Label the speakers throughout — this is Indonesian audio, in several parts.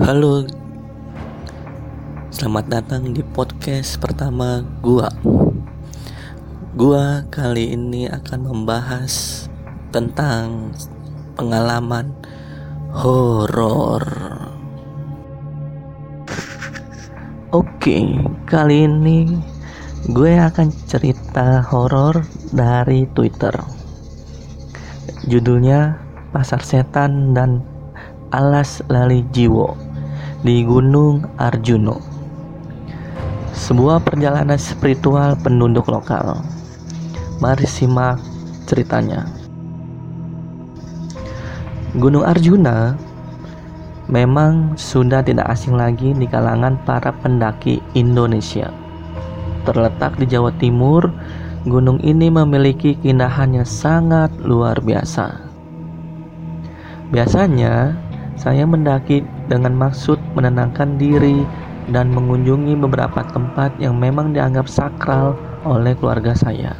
Speaker 1: Halo, selamat datang di podcast pertama gua. Gua kali ini akan membahas tentang pengalaman horor. Oke, kali ini gue akan cerita horor dari Twitter. Judulnya Pasar Setan dan Alas Lali Jiwo di Gunung Arjuno. Sebuah perjalanan spiritual penduduk lokal. Mari simak ceritanya. Gunung Arjuna memang sudah tidak asing lagi di kalangan para pendaki Indonesia. Terletak di Jawa Timur, gunung ini memiliki keindahan sangat luar biasa. Biasanya, saya mendaki dengan maksud menenangkan diri dan mengunjungi beberapa tempat yang memang dianggap sakral oleh keluarga saya.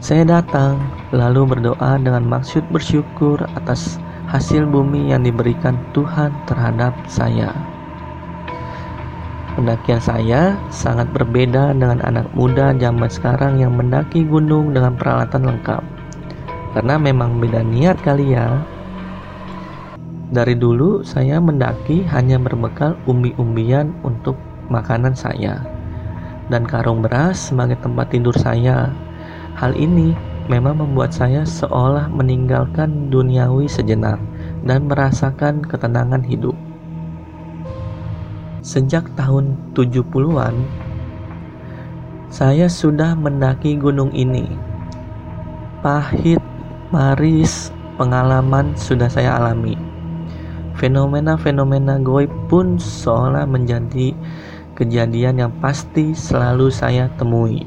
Speaker 1: Saya datang lalu berdoa dengan maksud bersyukur atas hasil bumi yang diberikan Tuhan terhadap saya. Pendakian saya sangat berbeda dengan anak muda zaman sekarang yang mendaki gunung dengan peralatan lengkap. Karena memang beda niat kali ya. Dari dulu saya mendaki hanya berbekal umbi-umbian untuk makanan saya dan karung beras sebagai tempat tidur saya. Hal ini memang membuat saya seolah meninggalkan duniawi sejenak dan merasakan ketenangan hidup. Sejak tahun 70-an, saya sudah mendaki gunung ini. Pahit, maris, pengalaman sudah saya alami Fenomena-fenomena goib pun seolah menjadi kejadian yang pasti selalu saya temui.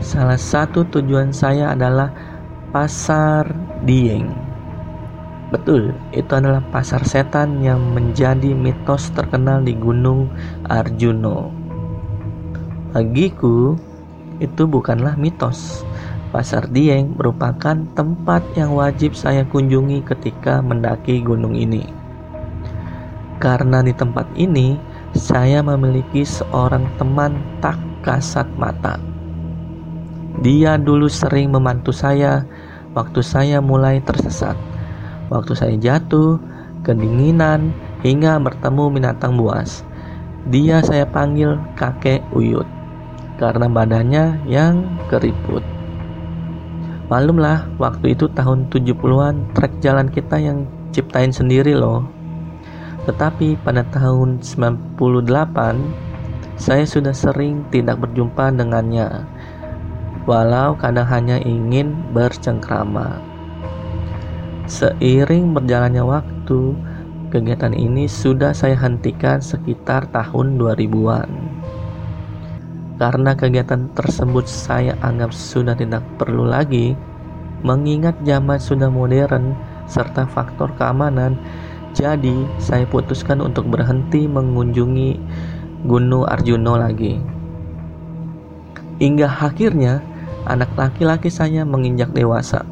Speaker 1: Salah satu tujuan saya adalah pasar Dieng. Betul, itu adalah pasar setan yang menjadi mitos terkenal di Gunung Arjuno. Bagiku, itu bukanlah mitos, Pasar Dieng merupakan tempat yang wajib saya kunjungi ketika mendaki gunung ini. Karena di tempat ini, saya memiliki seorang teman tak kasat mata. Dia dulu sering membantu saya waktu saya mulai tersesat, waktu saya jatuh, kedinginan, hingga bertemu binatang buas. Dia saya panggil kakek Uyut karena badannya yang keriput. Malumlah waktu itu tahun 70-an trek jalan kita yang ciptain sendiri loh. Tetapi pada tahun 98 saya sudah sering tidak berjumpa dengannya. Walau kadang hanya ingin bercengkrama. Seiring berjalannya waktu, kegiatan ini sudah saya hentikan sekitar tahun 2000-an. Karena kegiatan tersebut saya anggap sudah tidak perlu lagi, mengingat zaman sudah modern serta faktor keamanan, jadi saya putuskan untuk berhenti mengunjungi Gunung Arjuno lagi. Hingga akhirnya anak laki-laki saya menginjak dewasa.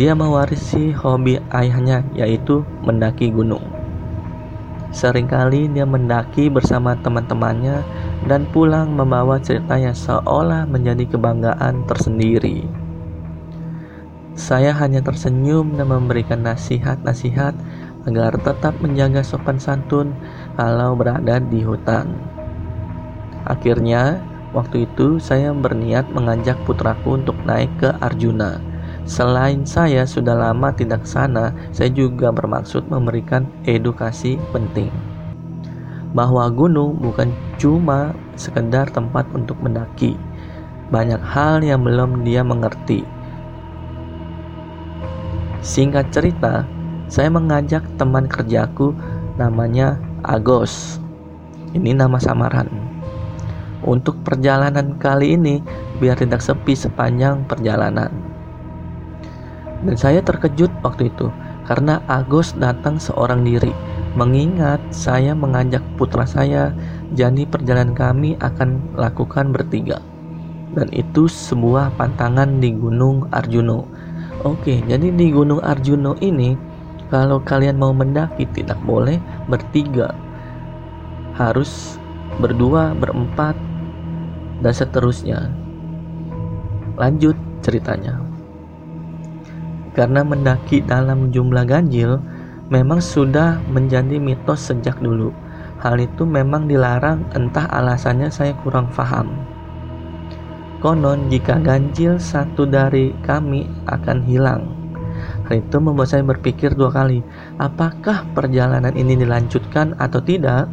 Speaker 1: Dia mewarisi hobi ayahnya yaitu mendaki gunung. Seringkali dia mendaki bersama teman-temannya dan pulang membawa cerita yang seolah menjadi kebanggaan tersendiri. Saya hanya tersenyum dan memberikan nasihat-nasihat agar tetap menjaga sopan santun kalau berada di hutan. Akhirnya, waktu itu saya berniat mengajak putraku untuk naik ke Arjuna. Selain saya sudah lama tidak sana, saya juga bermaksud memberikan edukasi penting bahwa gunung bukan cuma sekedar tempat untuk mendaki. Banyak hal yang belum dia mengerti. Singkat cerita, saya mengajak teman kerjaku namanya Agos. Ini nama samaran. Untuk perjalanan kali ini biar tidak sepi sepanjang perjalanan. Dan saya terkejut waktu itu karena Agos datang seorang diri Mengingat saya mengajak putra saya, jadi perjalanan kami akan lakukan bertiga. Dan itu sebuah pantangan di Gunung Arjuno. Oke, jadi di Gunung Arjuno ini Kalau kalian mau mendaki tidak boleh bertiga. Harus berdua, berempat, dan seterusnya. Lanjut ceritanya. Karena mendaki dalam jumlah ganjil memang sudah menjadi mitos sejak dulu. Hal itu memang dilarang, entah alasannya saya kurang paham. Konon jika ganjil satu dari kami akan hilang. Hal itu membuat saya berpikir dua kali, apakah perjalanan ini dilanjutkan atau tidak?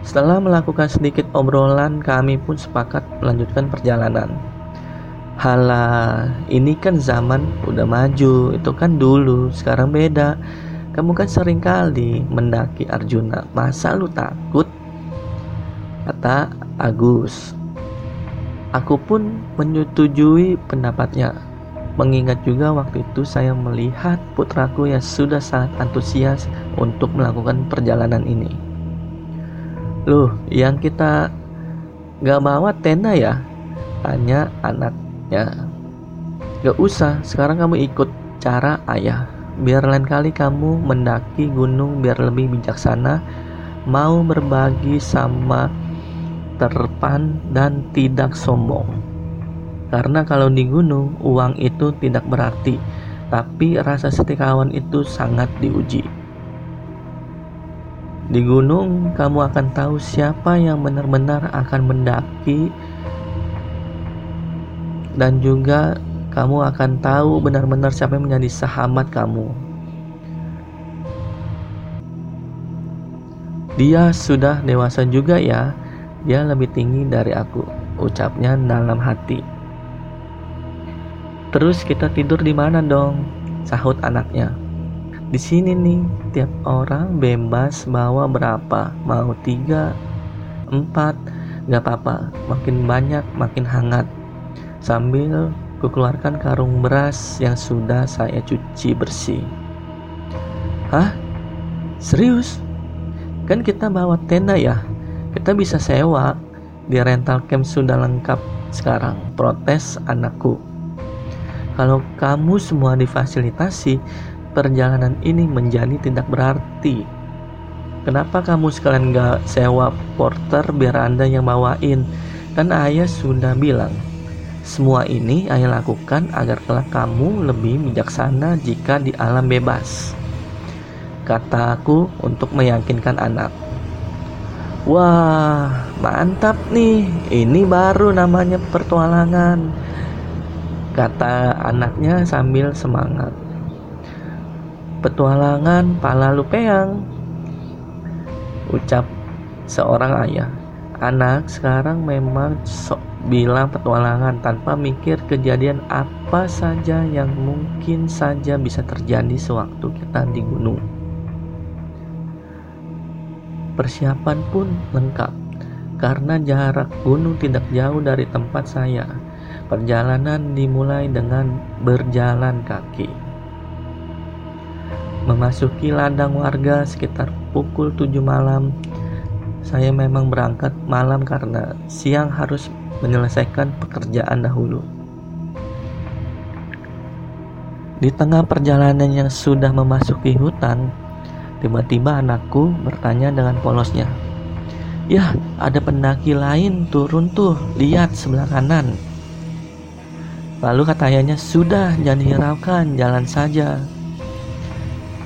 Speaker 1: Setelah melakukan sedikit obrolan, kami pun sepakat melanjutkan perjalanan. Halah, ini kan zaman udah maju, itu kan dulu, sekarang beda. Kamu kan sering kali mendaki Arjuna, masa lu takut? Kata Agus. Aku pun menyetujui pendapatnya. Mengingat juga waktu itu saya melihat putraku yang sudah sangat antusias untuk melakukan perjalanan ini. Loh, yang kita gak bawa tenda ya? Tanya anaknya. Gak usah, sekarang kamu ikut cara ayah. Biar lain kali kamu mendaki gunung biar lebih bijaksana. Mau berbagi sama terpan dan tidak sombong. Karena kalau di gunung, uang itu tidak berarti, tapi rasa setikawan itu sangat diuji. Di gunung, kamu akan tahu siapa yang benar-benar akan mendaki, dan juga kamu akan tahu benar-benar siapa yang menjadi sahabat kamu. Dia sudah dewasa juga ya, dia lebih tinggi dari aku, ucapnya dalam hati. Terus kita tidur di mana dong? Sahut anaknya. Di sini nih, tiap orang bebas bawa berapa, mau tiga, empat, gak apa-apa, makin banyak makin hangat. Sambil kukeluarkan karung beras yang sudah saya cuci bersih. Hah? Serius? Kan kita bawa tenda ya? kita bisa sewa di rental camp sudah lengkap sekarang protes anakku kalau kamu semua difasilitasi perjalanan ini menjadi tidak berarti kenapa kamu sekalian gak sewa porter biar anda yang bawain kan ayah sudah bilang semua ini ayah lakukan agar kelak kamu lebih bijaksana jika di alam bebas kataku untuk meyakinkan anak Wah, mantap nih. Ini baru namanya pertualangan. Kata anaknya sambil semangat. Petualangan pala lupeang. Ucap seorang ayah. Anak sekarang memang sok bilang petualangan tanpa mikir kejadian apa saja yang mungkin saja bisa terjadi sewaktu kita di gunung. Persiapan pun lengkap karena jarak gunung tidak jauh dari tempat saya. Perjalanan dimulai dengan berjalan kaki. Memasuki ladang warga sekitar pukul 7 malam. Saya memang berangkat malam karena siang harus menyelesaikan pekerjaan dahulu. Di tengah perjalanan yang sudah memasuki hutan, Tiba-tiba anakku bertanya dengan polosnya. Ya, ada pendaki lain turun tuh, lihat sebelah kanan. Lalu kata ayahnya, sudah jangan hiraukan, jalan saja.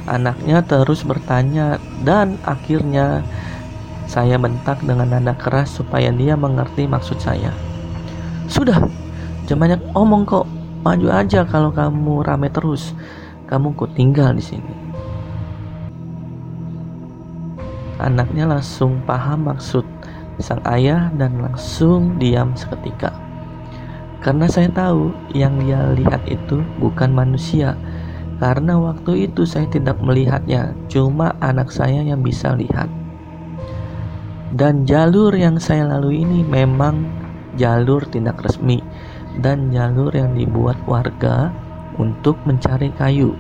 Speaker 1: Anaknya terus bertanya dan akhirnya saya bentak dengan nada keras supaya dia mengerti maksud saya. Sudah, jangan banyak omong kok. Maju aja kalau kamu rame terus. Kamu kok tinggal di sini. Anaknya langsung paham maksud sang ayah dan langsung diam seketika. Karena saya tahu yang dia lihat itu bukan manusia. Karena waktu itu saya tidak melihatnya, cuma anak saya yang bisa lihat. Dan jalur yang saya lalui ini memang jalur tidak resmi dan jalur yang dibuat warga untuk mencari kayu.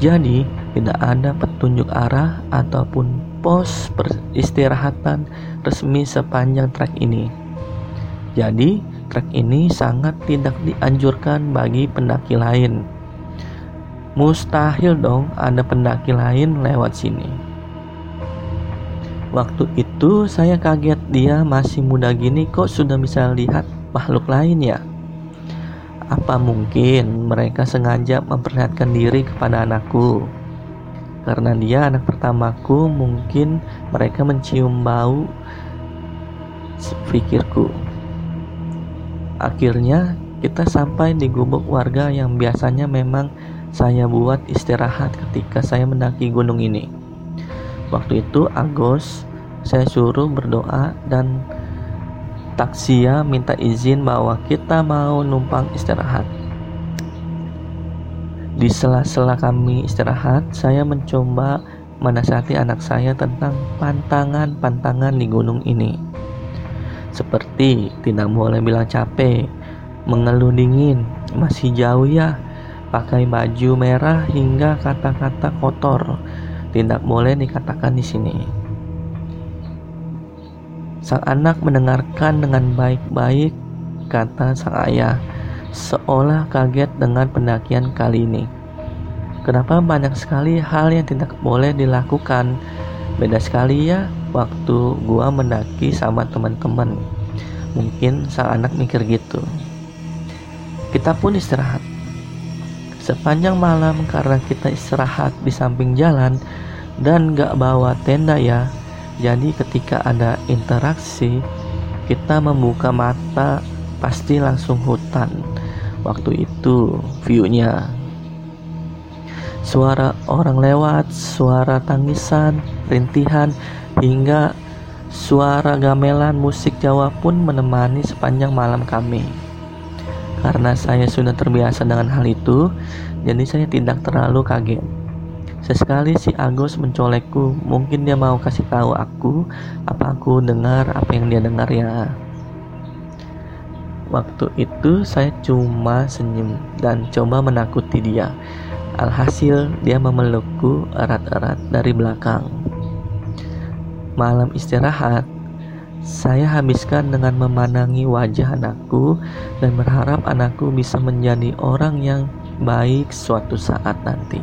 Speaker 1: Jadi, tidak ada petunjuk arah ataupun pos peristirahatan resmi sepanjang trek ini. Jadi, trek ini sangat tidak dianjurkan bagi pendaki lain. Mustahil dong ada pendaki lain lewat sini. Waktu itu saya kaget dia masih muda gini kok sudah bisa lihat makhluk lain ya. Apa mungkin mereka sengaja memperlihatkan diri kepada anakku? Karena dia anak pertamaku, mungkin mereka mencium bau pikirku. Akhirnya kita sampai di gubuk warga yang biasanya memang saya buat istirahat ketika saya mendaki gunung ini. Waktu itu Agus saya suruh berdoa dan taksia minta izin bahwa kita mau numpang istirahat. Di sela-sela kami istirahat, saya mencoba menasihati anak saya tentang pantangan-pantangan di gunung ini. Seperti tidak boleh bilang capek, mengeluh dingin, masih jauh ya, pakai baju merah hingga kata-kata kotor tidak boleh dikatakan di sini. Sang anak mendengarkan dengan baik-baik kata sang ayah, seolah kaget dengan pendakian kali ini. Kenapa banyak sekali hal yang tidak boleh dilakukan? Beda sekali ya waktu gua mendaki sama teman-teman. Mungkin sang anak mikir gitu. Kita pun istirahat. Sepanjang malam karena kita istirahat di samping jalan dan gak bawa tenda ya. Jadi ketika ada interaksi, kita membuka mata pasti langsung hutan. Waktu itu viewnya suara orang lewat, suara tangisan, rintihan, hingga suara gamelan musik Jawa pun menemani sepanjang malam kami. Karena saya sudah terbiasa dengan hal itu, jadi saya tidak terlalu kaget. Sesekali si Agus mencolekku, mungkin dia mau kasih tahu aku apa aku dengar apa yang dia dengar ya. Waktu itu saya cuma senyum dan coba menakuti dia. Alhasil dia memelukku erat-erat dari belakang. Malam istirahat, saya habiskan dengan memandangi wajah anakku dan berharap anakku bisa menjadi orang yang baik suatu saat nanti.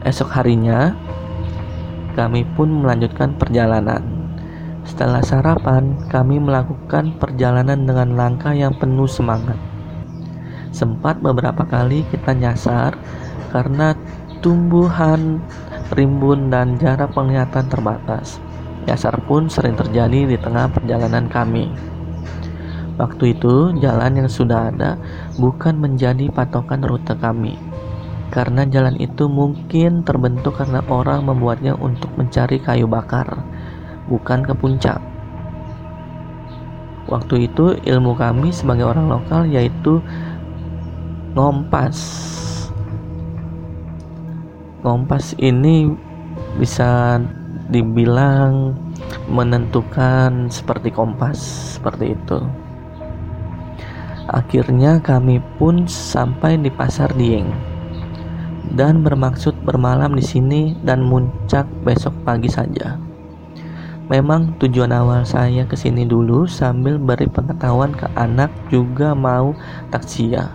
Speaker 1: Esok harinya, kami pun melanjutkan perjalanan. Setelah sarapan, kami melakukan perjalanan dengan langkah yang penuh semangat. Sempat beberapa kali kita nyasar karena tumbuhan rimbun dan jarak penglihatan terbatas. Nyasar pun sering terjadi di tengah perjalanan kami. Waktu itu, jalan yang sudah ada bukan menjadi patokan rute kami, karena jalan itu mungkin terbentuk karena orang membuatnya untuk mencari kayu bakar, bukan ke puncak. Waktu itu, ilmu kami sebagai orang lokal yaitu ngompas kompas ini bisa dibilang menentukan seperti kompas seperti itu. Akhirnya kami pun sampai di pasar Dieng dan bermaksud bermalam di sini dan muncak besok pagi saja. Memang tujuan awal saya ke sini dulu sambil beri pengetahuan ke anak juga mau taksia.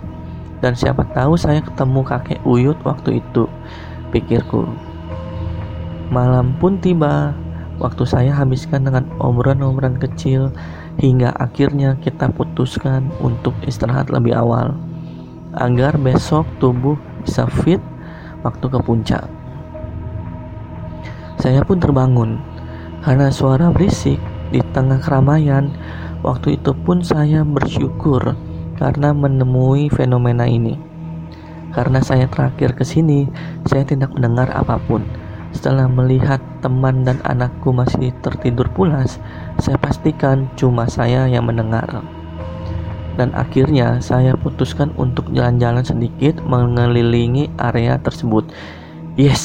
Speaker 1: Dan siapa tahu saya ketemu kakek Uyut waktu itu pikirku. Malam pun tiba, waktu saya habiskan dengan obrolan-obrolan kecil hingga akhirnya kita putuskan untuk istirahat lebih awal agar besok tubuh bisa fit waktu ke puncak. Saya pun terbangun karena suara berisik di tengah keramaian. Waktu itu pun saya bersyukur karena menemui fenomena ini. Karena saya terakhir ke sini, saya tidak mendengar apa pun. Setelah melihat teman dan anakku masih tertidur pulas, saya pastikan cuma saya yang mendengar. Dan akhirnya saya putuskan untuk jalan-jalan sedikit mengelilingi area tersebut. Yes,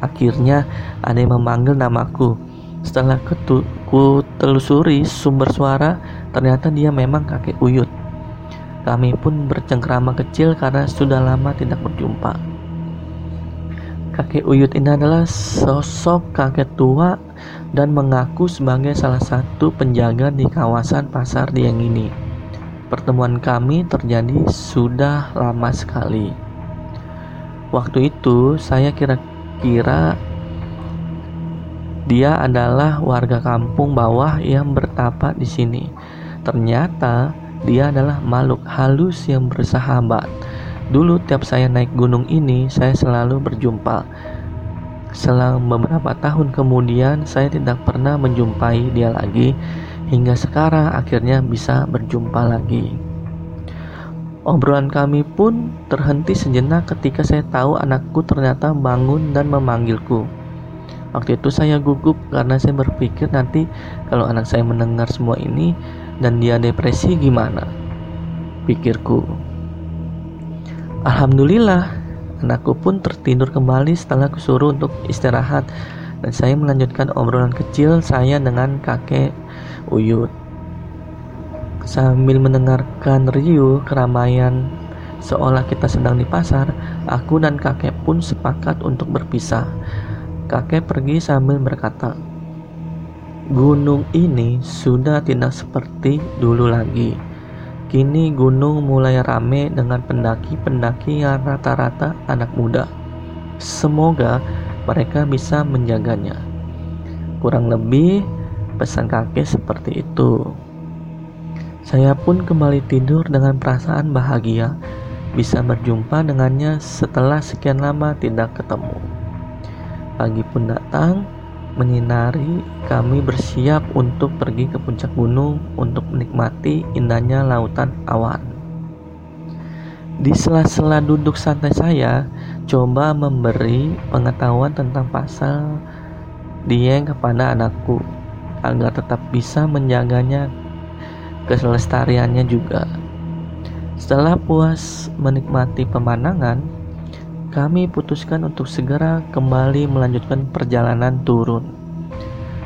Speaker 1: akhirnya ada yang memanggil namaku. Setelah ku telusuri sumber suara, ternyata dia memang kakek Uyut. Kami pun bercengkrama kecil karena sudah lama tidak berjumpa. Kakek Uyut ini adalah sosok kakek tua dan mengaku sebagai salah satu penjaga di kawasan pasar Dieng ini. Pertemuan kami terjadi sudah lama sekali. Waktu itu saya kira-kira dia adalah warga kampung bawah yang bertapak di sini. Ternyata dia adalah makhluk halus yang bersahabat. Dulu tiap saya naik gunung ini, saya selalu berjumpa. Selang beberapa tahun kemudian, saya tidak pernah menjumpai dia lagi hingga sekarang akhirnya bisa berjumpa lagi. Obrolan kami pun terhenti sejenak ketika saya tahu anakku ternyata bangun dan memanggilku. Waktu itu saya gugup karena saya berpikir nanti kalau anak saya mendengar semua ini dan dia depresi gimana? Pikirku. Alhamdulillah, anakku pun tertidur kembali setelah kusuruh untuk istirahat dan saya melanjutkan obrolan kecil saya dengan kakek Uyut. Sambil mendengarkan riuh keramaian seolah kita sedang di pasar, aku dan kakek pun sepakat untuk berpisah. Kakek pergi sambil berkata, Gunung ini sudah tidak seperti dulu lagi. Kini gunung mulai rame dengan pendaki-pendaki yang rata-rata anak muda. Semoga mereka bisa menjaganya. Kurang lebih pesan kakek seperti itu. Saya pun kembali tidur dengan perasaan bahagia bisa berjumpa dengannya setelah sekian lama tidak ketemu. Pagi pun datang, menyinari kami bersiap untuk pergi ke puncak gunung untuk menikmati indahnya lautan awan. Di sela-sela duduk santai saya, coba memberi pengetahuan tentang pasal Dieng kepada anakku agar tetap bisa menjaganya keselestariannya juga. Setelah puas menikmati pemandangan, kami putuskan untuk segera kembali melanjutkan perjalanan turun.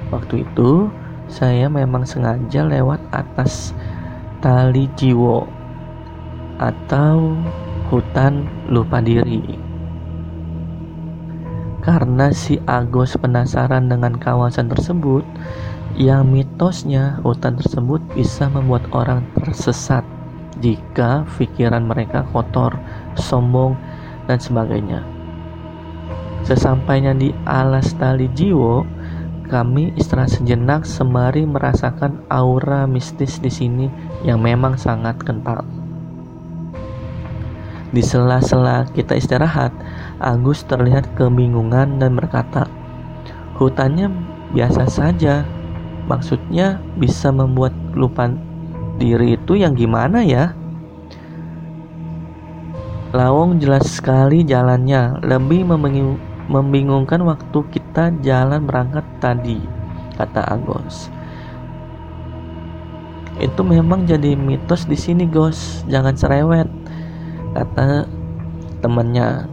Speaker 1: Waktu itu, saya memang sengaja lewat atas tali jiwo atau hutan lupa diri. Karena si Agus penasaran dengan kawasan tersebut, yang mitosnya hutan tersebut bisa membuat orang tersesat jika pikiran mereka kotor, sombong, dan sebagainya. Sesampainya di alas tali jiwo, kami istirahat sejenak sembari merasakan aura mistis di sini yang memang sangat kental. Di sela-sela kita istirahat, Agus terlihat kebingungan dan berkata, "Hutannya biasa saja. Maksudnya bisa membuat lupa diri itu yang gimana ya?" Lawong jelas sekali jalannya, lebih membingungkan waktu kita jalan berangkat tadi, kata Agos. Itu memang jadi mitos di sini, Gos. Jangan cerewet, kata temannya.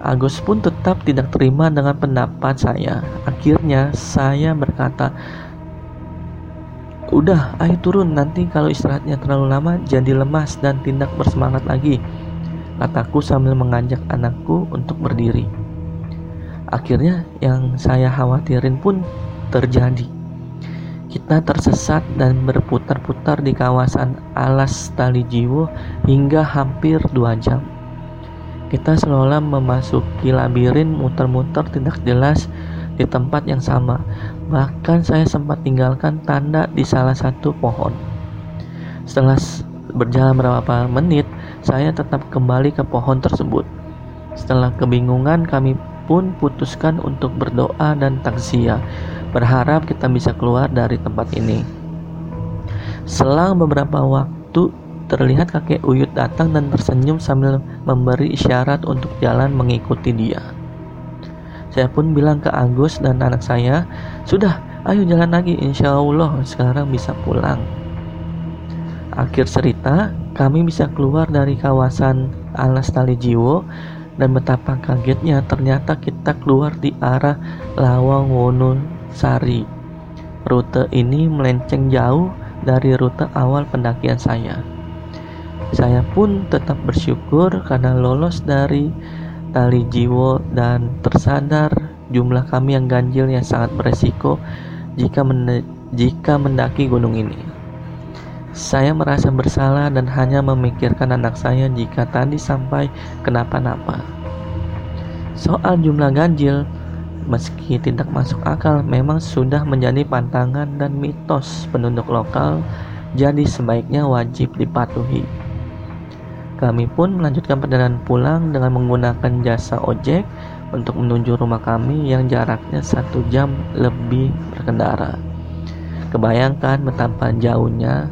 Speaker 1: Agus pun tetap tidak terima dengan pendapat saya. Akhirnya saya berkata, Udah, ayo turun nanti kalau istirahatnya terlalu lama jadi lemas dan tidak bersemangat lagi. Kataku sambil mengajak anakku untuk berdiri. Akhirnya yang saya khawatirin pun terjadi. Kita tersesat dan berputar-putar di kawasan alas tali jiwo hingga hampir dua jam. Kita seolah memasuki labirin muter-muter tidak jelas di tempat yang sama. Bahkan saya sempat tinggalkan tanda di salah satu pohon. Setelah berjalan beberapa menit, saya tetap kembali ke pohon tersebut. Setelah kebingungan, kami pun putuskan untuk berdoa dan takziah, berharap kita bisa keluar dari tempat ini. Selang beberapa waktu, terlihat kakek Uyut datang dan tersenyum sambil memberi isyarat untuk jalan mengikuti dia. Saya pun bilang ke Agus dan anak saya, sudah, ayo jalan lagi, insya Allah sekarang bisa pulang. Akhir cerita, kami bisa keluar dari kawasan Alas Tali Jiwo dan betapa kagetnya ternyata kita keluar di arah Lawang Wonosari. Rute ini melenceng jauh dari rute awal pendakian saya. Saya pun tetap bersyukur karena lolos dari tali jiwo dan tersadar jumlah kami yang ganjil yang sangat beresiko jika men jika mendaki gunung ini. Saya merasa bersalah dan hanya memikirkan anak saya jika tadi sampai kenapa-napa. Soal jumlah ganjil, meski tidak masuk akal, memang sudah menjadi pantangan dan mitos penduduk lokal, jadi sebaiknya wajib dipatuhi. Kami pun melanjutkan perjalanan pulang dengan menggunakan jasa ojek untuk menuju rumah kami yang jaraknya satu jam lebih berkendara. Kebayangkan betapa jauhnya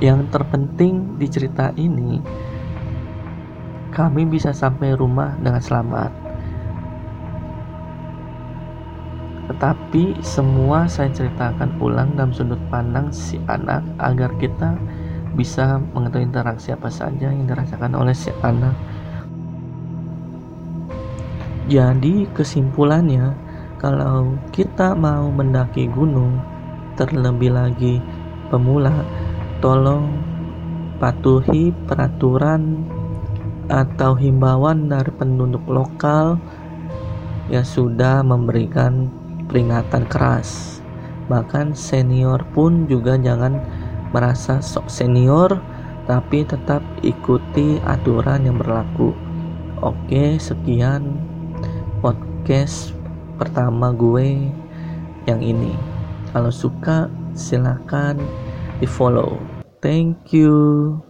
Speaker 1: Yang terpenting di cerita ini, kami bisa sampai rumah dengan selamat. Tetapi semua saya ceritakan ulang dalam sudut pandang si anak agar kita bisa mengetahui interaksi apa saja yang dirasakan oleh si anak. Jadi kesimpulannya, kalau kita mau mendaki gunung, terlebih lagi pemula, tolong patuhi peraturan atau himbauan dari penduduk lokal yang sudah memberikan peringatan keras. Bahkan senior pun juga jangan merasa sok senior tapi tetap ikuti aturan yang berlaku. Oke, sekian podcast pertama gue yang ini. Kalau suka silahkan di follow. Thank you.